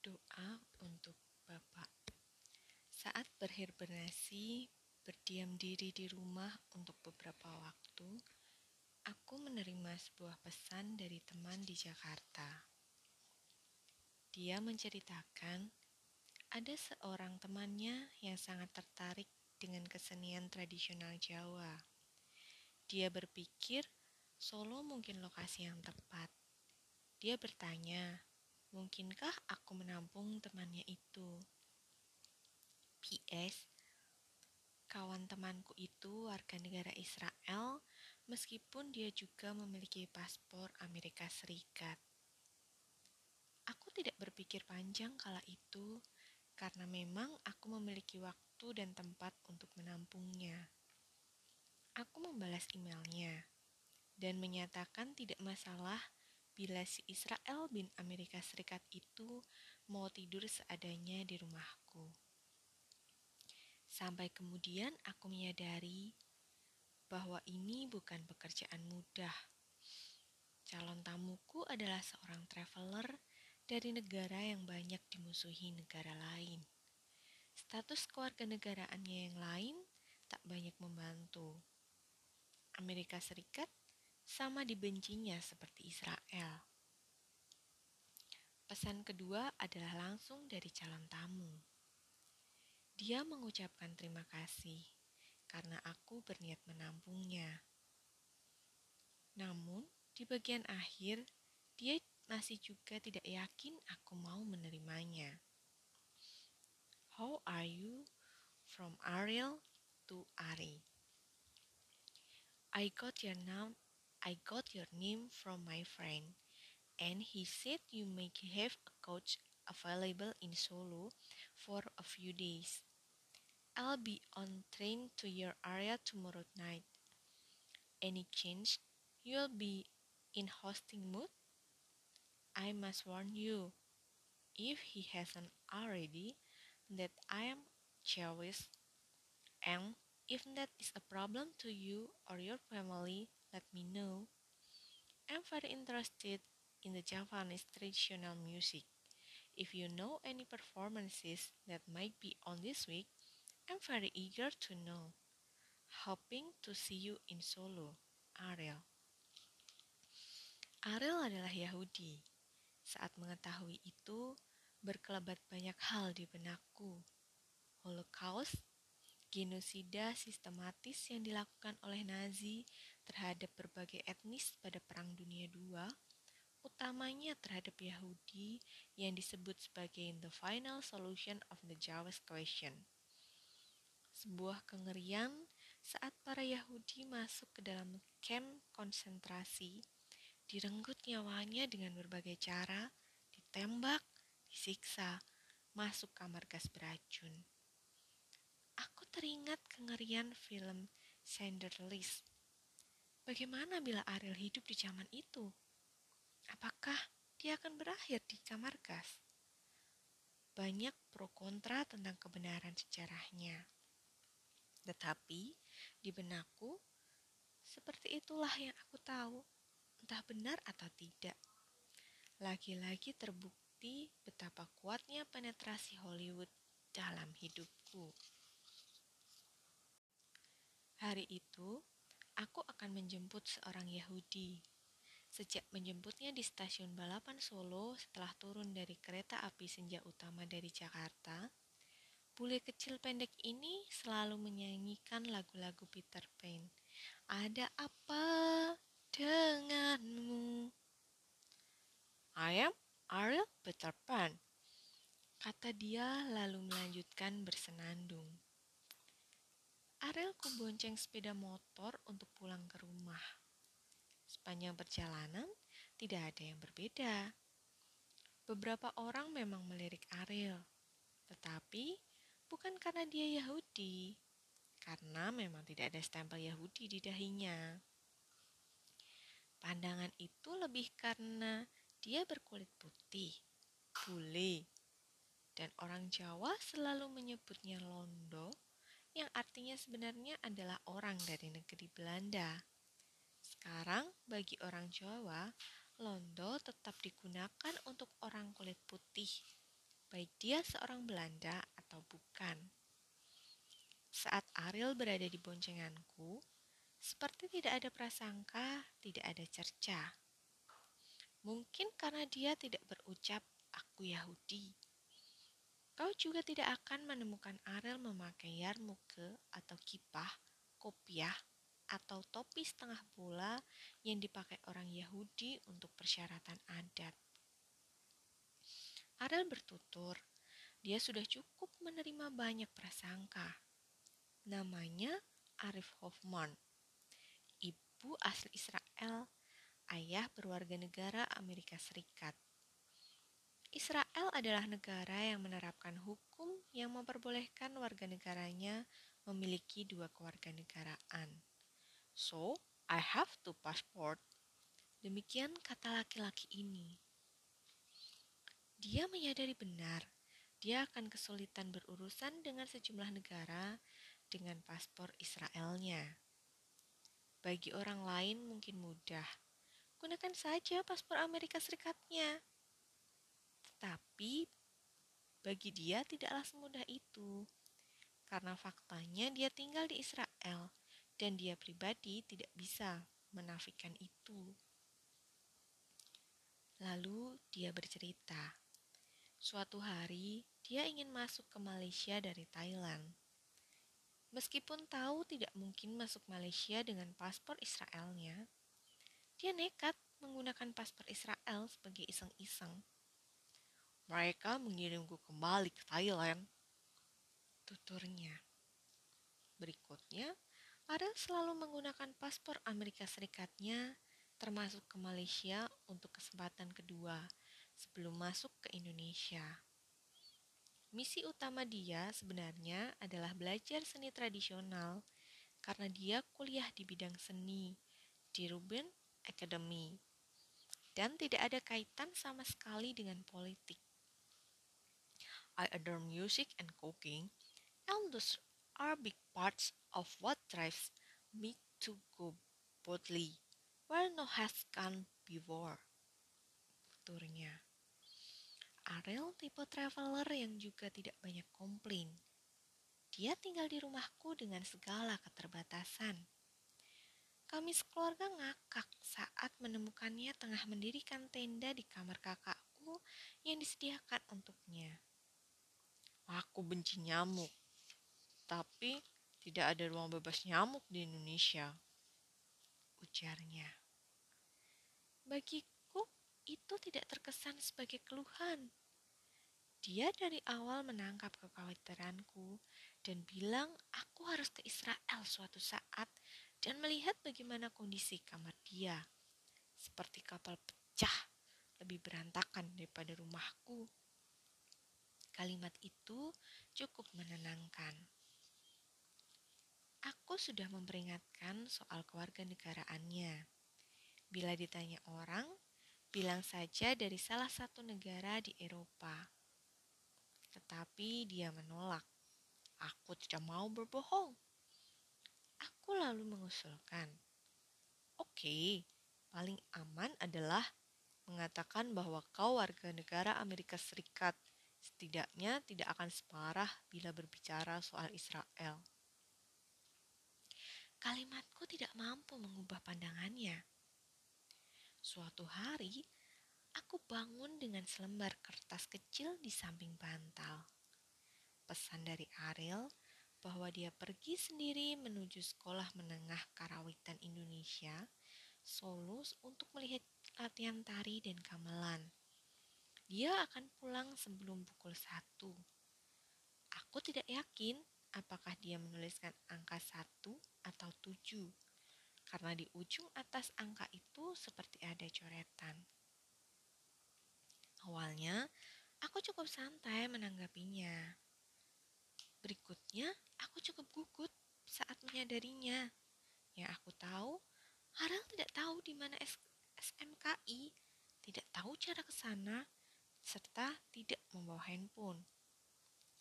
Doa untuk Bapak. Saat berhibernasi, berdiam diri di rumah untuk beberapa waktu, aku menerima sebuah pesan dari teman di Jakarta. Dia menceritakan ada seorang temannya yang sangat tertarik dengan kesenian tradisional Jawa. Dia berpikir Solo mungkin lokasi yang tepat. Dia bertanya, Mungkinkah aku menampung temannya itu? PS, kawan temanku itu warga negara Israel, meskipun dia juga memiliki paspor Amerika Serikat. Aku tidak berpikir panjang kala itu, karena memang aku memiliki waktu dan tempat untuk menampungnya. Aku membalas emailnya dan menyatakan tidak masalah bila si Israel bin Amerika Serikat itu mau tidur seadanya di rumahku. Sampai kemudian aku menyadari bahwa ini bukan pekerjaan mudah. Calon tamuku adalah seorang traveler dari negara yang banyak dimusuhi negara lain. Status kewarganegaraannya yang lain tak banyak membantu. Amerika Serikat sama dibencinya seperti Israel. Pesan kedua adalah langsung dari calon tamu. Dia mengucapkan terima kasih karena aku berniat menampungnya. Namun, di bagian akhir, dia masih juga tidak yakin aku mau menerimanya. How are you? From Ariel to Ari. I got your name I got your name from my friend, and he said you may have a coach available in Solo for a few days. I'll be on train to your area tomorrow night. Any change? you'll be in hosting mood? I must warn you, if he hasn't already, that I am jealous, and if that is a problem to you or your family, let me know. I'm very interested in the Javanese traditional music. If you know any performances that might be on this week, I'm very eager to know. Hoping to see you in Solo, Ariel. Ariel adalah Yahudi. Saat mengetahui itu, berkelebat banyak hal di benakku. Holocaust, genosida sistematis yang dilakukan oleh Nazi terhadap berbagai etnis pada Perang Dunia II, utamanya terhadap Yahudi yang disebut sebagai the final solution of the Jewish question. Sebuah kengerian saat para Yahudi masuk ke dalam camp konsentrasi, direnggut nyawanya dengan berbagai cara, ditembak, disiksa, masuk kamar gas beracun aku teringat kengerian film Sanders List. Bagaimana bila Ariel hidup di zaman itu? Apakah dia akan berakhir di kamar gas? Banyak pro kontra tentang kebenaran sejarahnya. Tetapi di benakku, seperti itulah yang aku tahu, entah benar atau tidak. Lagi-lagi terbukti betapa kuatnya penetrasi Hollywood dalam hidupku. Hari itu, aku akan menjemput seorang Yahudi. Sejak menjemputnya di stasiun balapan Solo setelah turun dari kereta api senja utama dari Jakarta, bule kecil pendek ini selalu menyanyikan lagu-lagu Peter Pan. Ada apa denganmu? I am Ariel Peter Pan, kata dia lalu melanjutkan bersenandung. Ariel bonceng sepeda motor untuk pulang ke rumah. Sepanjang perjalanan, tidak ada yang berbeda. Beberapa orang memang melirik Ariel, tetapi bukan karena dia Yahudi, karena memang tidak ada stempel Yahudi di dahinya. Pandangan itu lebih karena dia berkulit putih, bule, dan orang Jawa selalu menyebutnya londo yang artinya sebenarnya adalah orang dari negeri Belanda. Sekarang, bagi orang Jawa, londo tetap digunakan untuk orang kulit putih baik dia seorang Belanda atau bukan. Saat Ariel berada di boncenganku, seperti tidak ada prasangka, tidak ada cerca. Mungkin karena dia tidak berucap, "Aku Yahudi." Kau juga tidak akan menemukan Ariel memakai yarmuke atau kipah, kopiah, atau topi setengah bola yang dipakai orang Yahudi untuk persyaratan adat. Ariel bertutur, dia sudah cukup menerima banyak prasangka. Namanya Arif Hoffman ibu asli Israel, ayah berwarga negara Amerika Serikat. Israel adalah negara yang menerapkan hukum yang memperbolehkan warga negaranya memiliki dua kewarganegaraan. So, I have two passport. Demikian kata laki-laki ini. Dia menyadari benar, dia akan kesulitan berurusan dengan sejumlah negara dengan paspor Israelnya. Bagi orang lain mungkin mudah. Gunakan saja paspor Amerika Serikatnya. Tetapi bagi dia tidaklah semudah itu. Karena faktanya dia tinggal di Israel dan dia pribadi tidak bisa menafikan itu. Lalu dia bercerita, suatu hari dia ingin masuk ke Malaysia dari Thailand. Meskipun tahu tidak mungkin masuk Malaysia dengan paspor Israelnya, dia nekat menggunakan paspor Israel sebagai iseng-iseng. Mereka mengirimku kembali ke Thailand. Tuturnya. Berikutnya, Ariel selalu menggunakan paspor Amerika Serikatnya termasuk ke Malaysia untuk kesempatan kedua sebelum masuk ke Indonesia. Misi utama dia sebenarnya adalah belajar seni tradisional karena dia kuliah di bidang seni di Ruben Academy dan tidak ada kaitan sama sekali dengan politik. I adore music and cooking, and those are big parts of what drives me to go boldly where no has gone before. Tuturnya. Ariel tipe traveler yang juga tidak banyak komplain. Dia tinggal di rumahku dengan segala keterbatasan. Kami sekeluarga ngakak saat menemukannya tengah mendirikan tenda di kamar kakakku yang disediakan untuknya. Aku benci nyamuk, tapi tidak ada ruang bebas nyamuk di Indonesia. Ujarnya. Bagiku, itu tidak terkesan sebagai keluhan. Dia dari awal menangkap kekhawatiranku dan bilang aku harus ke Israel suatu saat dan melihat bagaimana kondisi kamar dia. Seperti kapal pecah, lebih berantakan daripada rumahku. Kalimat itu cukup menenangkan. Aku sudah memperingatkan soal keluarga negaraannya. Bila ditanya orang, bilang saja dari salah satu negara di Eropa tetapi dia menolak. Aku tidak mau berbohong. Aku lalu mengusulkan, "Oke, okay, paling aman adalah mengatakan bahwa kau warga negara Amerika Serikat. Setidaknya tidak akan separah bila berbicara soal Israel." Kalimatku tidak mampu mengubah pandangannya. Suatu hari, Aku bangun dengan selembar kertas kecil di samping bantal. Pesan dari Ariel bahwa dia pergi sendiri menuju sekolah menengah karawitan Indonesia, Solus untuk melihat latihan tari dan gamelan. Dia akan pulang sebelum pukul satu. Aku tidak yakin apakah dia menuliskan angka satu atau tujuh, karena di ujung atas angka itu seperti ada coretan. Awalnya, aku cukup santai menanggapinya. Berikutnya, aku cukup gugut saat menyadarinya. Yang aku tahu, Harel tidak tahu di mana SMKI, tidak tahu cara ke sana, serta tidak membawa handphone.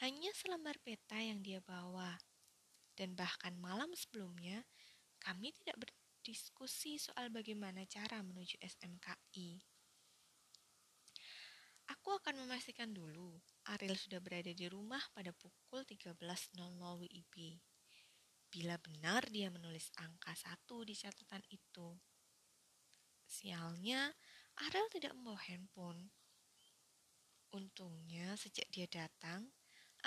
Hanya selembar peta yang dia bawa. Dan bahkan malam sebelumnya, kami tidak berdiskusi soal bagaimana cara menuju SMKI. Aku akan memastikan dulu Ariel sudah berada di rumah pada pukul 13.00 WIB. Bila benar dia menulis angka satu di catatan itu. Sialnya, Ariel tidak membawa handphone. Untungnya sejak dia datang,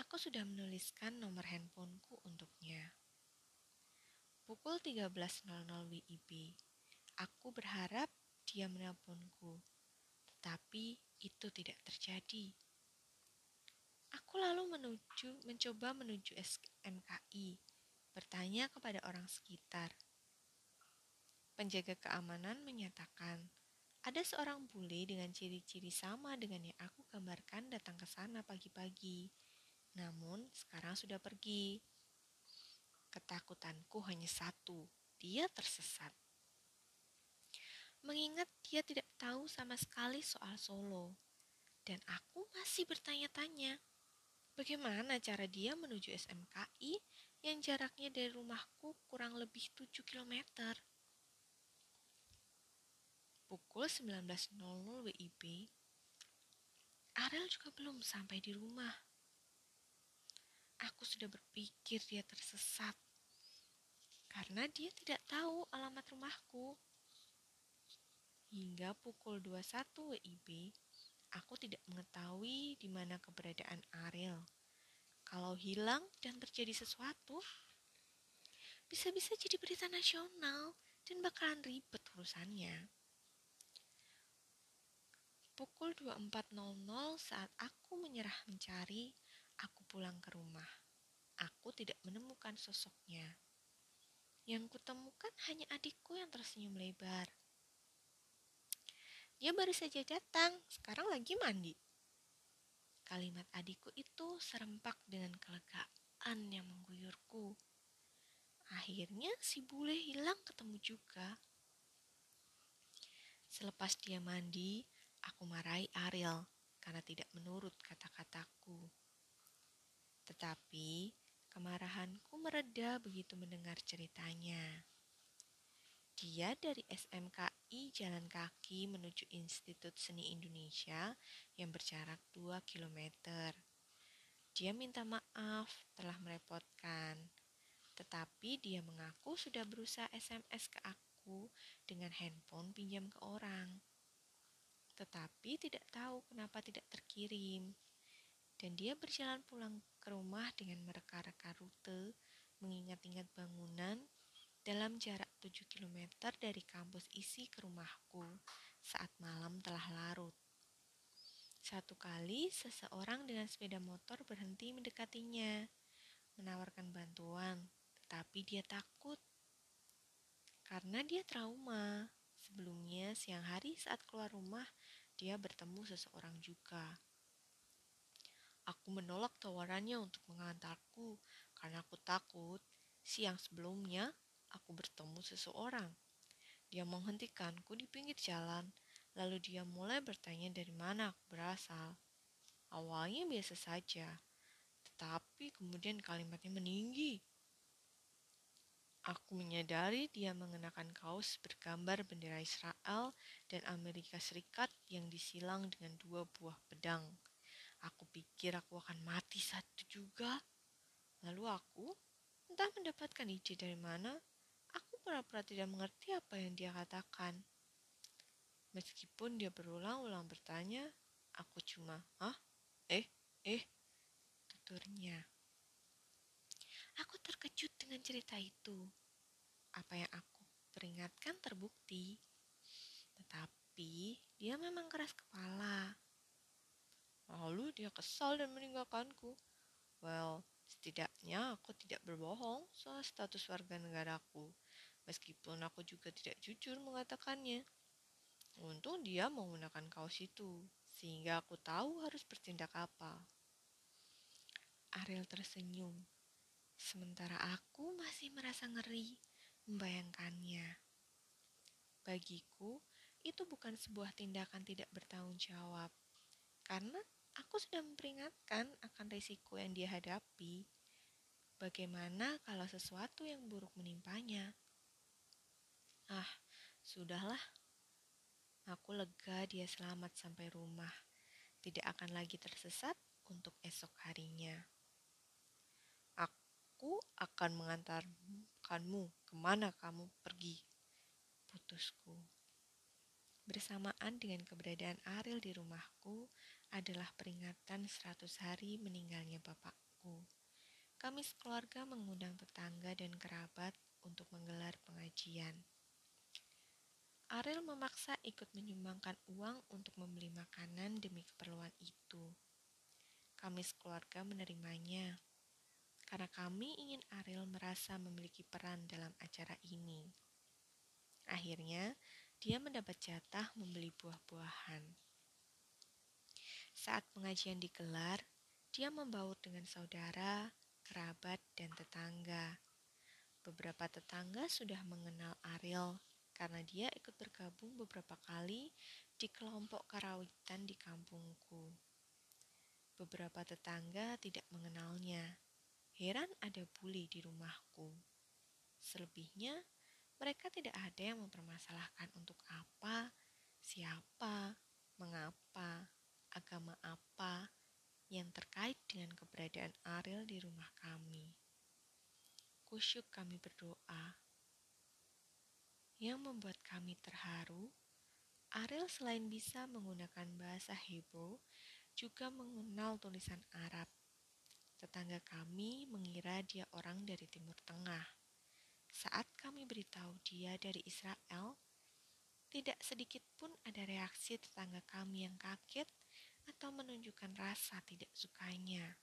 aku sudah menuliskan nomor handphoneku untuknya. Pukul 13.00 WIB. Aku berharap dia menelponku, tetapi itu tidak terjadi. Aku lalu menuju mencoba menuju SMKI, bertanya kepada orang sekitar. Penjaga keamanan menyatakan ada seorang bule dengan ciri-ciri sama dengan yang aku gambarkan datang ke sana pagi-pagi. Namun sekarang sudah pergi. Ketakutanku hanya satu, dia tersesat. Mengingat dia tidak tahu sama sekali soal Solo. Dan aku masih bertanya-tanya, bagaimana cara dia menuju SMKI yang jaraknya dari rumahku kurang lebih 7 km. Pukul 19.00 WIB, Ariel juga belum sampai di rumah. Aku sudah berpikir dia tersesat karena dia tidak tahu alamat rumahku. Hingga pukul 21 WIB, aku tidak mengetahui di mana keberadaan Ariel. Kalau hilang dan terjadi sesuatu, bisa-bisa jadi berita nasional dan bakalan ribet urusannya. Pukul 24.00 saat aku menyerah mencari, aku pulang ke rumah. Aku tidak menemukan sosoknya. Yang kutemukan hanya adikku yang tersenyum lebar. Dia baru saja datang, sekarang lagi mandi. Kalimat adikku itu serempak dengan kelegaan yang mengguyurku. Akhirnya si bule hilang ketemu juga. Selepas dia mandi, aku marahi Ariel karena tidak menurut kata-kataku. Tetapi Kemarahanku mereda begitu mendengar ceritanya. Dia dari SMKI jalan kaki menuju Institut Seni Indonesia yang berjarak 2 km. Dia minta maaf telah merepotkan. Tetapi dia mengaku sudah berusaha SMS ke aku dengan handphone pinjam ke orang. Tetapi tidak tahu kenapa tidak terkirim dan dia berjalan pulang ke rumah dengan mereka-reka rute, mengingat-ingat bangunan dalam jarak 7 km dari kampus isi ke rumahku saat malam telah larut. Satu kali seseorang dengan sepeda motor berhenti mendekatinya, menawarkan bantuan, tetapi dia takut karena dia trauma. Sebelumnya siang hari saat keluar rumah, dia bertemu seseorang juga. Aku menolak tawarannya untuk mengantarku karena aku takut siang sebelumnya aku bertemu seseorang. Dia menghentikanku di pinggir jalan, lalu dia mulai bertanya dari mana aku berasal. Awalnya biasa saja, tetapi kemudian kalimatnya meninggi. Aku menyadari dia mengenakan kaos bergambar bendera Israel dan Amerika Serikat yang disilang dengan dua buah pedang. Aku pikir aku akan mati satu juga. Lalu aku, entah mendapatkan ide dari mana, aku pura-pura tidak mengerti apa yang dia katakan. Meskipun dia berulang-ulang bertanya, aku cuma, "Hah? Eh, eh," tuturnya. Aku terkejut dengan cerita itu. Apa yang aku peringatkan terbukti. Tetapi dia memang keras kepala. Lalu dia kesal dan meninggalkanku. Well, setidaknya aku tidak berbohong soal status warga negaraku, meskipun aku juga tidak jujur mengatakannya. Untung dia menggunakan kaos itu, sehingga aku tahu harus bertindak apa. Ariel tersenyum, sementara aku masih merasa ngeri membayangkannya. Bagiku, itu bukan sebuah tindakan tidak bertanggung jawab, karena aku sudah memperingatkan akan risiko yang dia hadapi. Bagaimana kalau sesuatu yang buruk menimpanya? Ah, sudahlah. Aku lega dia selamat sampai rumah. tidak akan lagi tersesat untuk esok harinya. Aku akan mengantarkanmu ke mana kamu pergi, putusku. Bersamaan dengan keberadaan Ariel di rumahku adalah peringatan 100 hari meninggalnya bapakku. Kami sekeluarga mengundang tetangga dan kerabat untuk menggelar pengajian. Ariel memaksa ikut menyumbangkan uang untuk membeli makanan demi keperluan itu. Kami sekeluarga menerimanya karena kami ingin Ariel merasa memiliki peran dalam acara ini. Akhirnya, dia mendapat jatah membeli buah-buahan. Saat pengajian digelar, dia membaur dengan saudara, kerabat, dan tetangga. Beberapa tetangga sudah mengenal Ariel karena dia ikut bergabung beberapa kali di kelompok karawitan di kampungku. Beberapa tetangga tidak mengenalnya. Heran ada bule di rumahku. Selebihnya, mereka tidak ada yang mempermasalahkan untuk apa, siapa, mengapa, agama apa yang terkait dengan keberadaan Ariel di rumah kami. Kusyuk kami berdoa. Yang membuat kami terharu, Ariel selain bisa menggunakan bahasa Hebrew, juga mengenal tulisan Arab. Tetangga kami mengira dia orang dari Timur Tengah. Saat kami beritahu dia dari Israel, tidak sedikit pun ada reaksi tetangga kami yang kaget atau menunjukkan rasa tidak sukanya.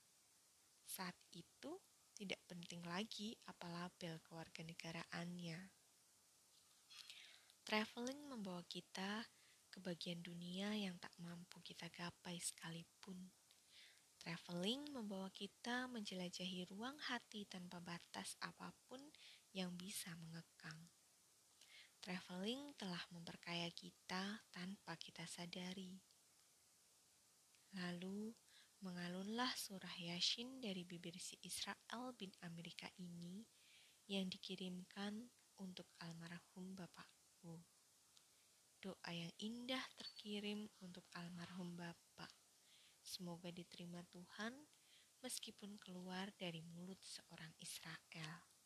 Saat itu, tidak penting lagi apa label kewarganegaraannya. Traveling membawa kita ke bagian dunia yang tak mampu kita gapai sekalipun. Traveling membawa kita menjelajahi ruang hati tanpa batas apa pun yang bisa mengekang. Traveling telah memperkaya kita tanpa kita sadari. Lalu, mengalunlah surah Yasin dari bibir si Israel bin Amerika ini yang dikirimkan untuk almarhum bapakku. Doa yang indah terkirim untuk almarhum bapak. Semoga diterima Tuhan meskipun keluar dari mulut seorang Israel.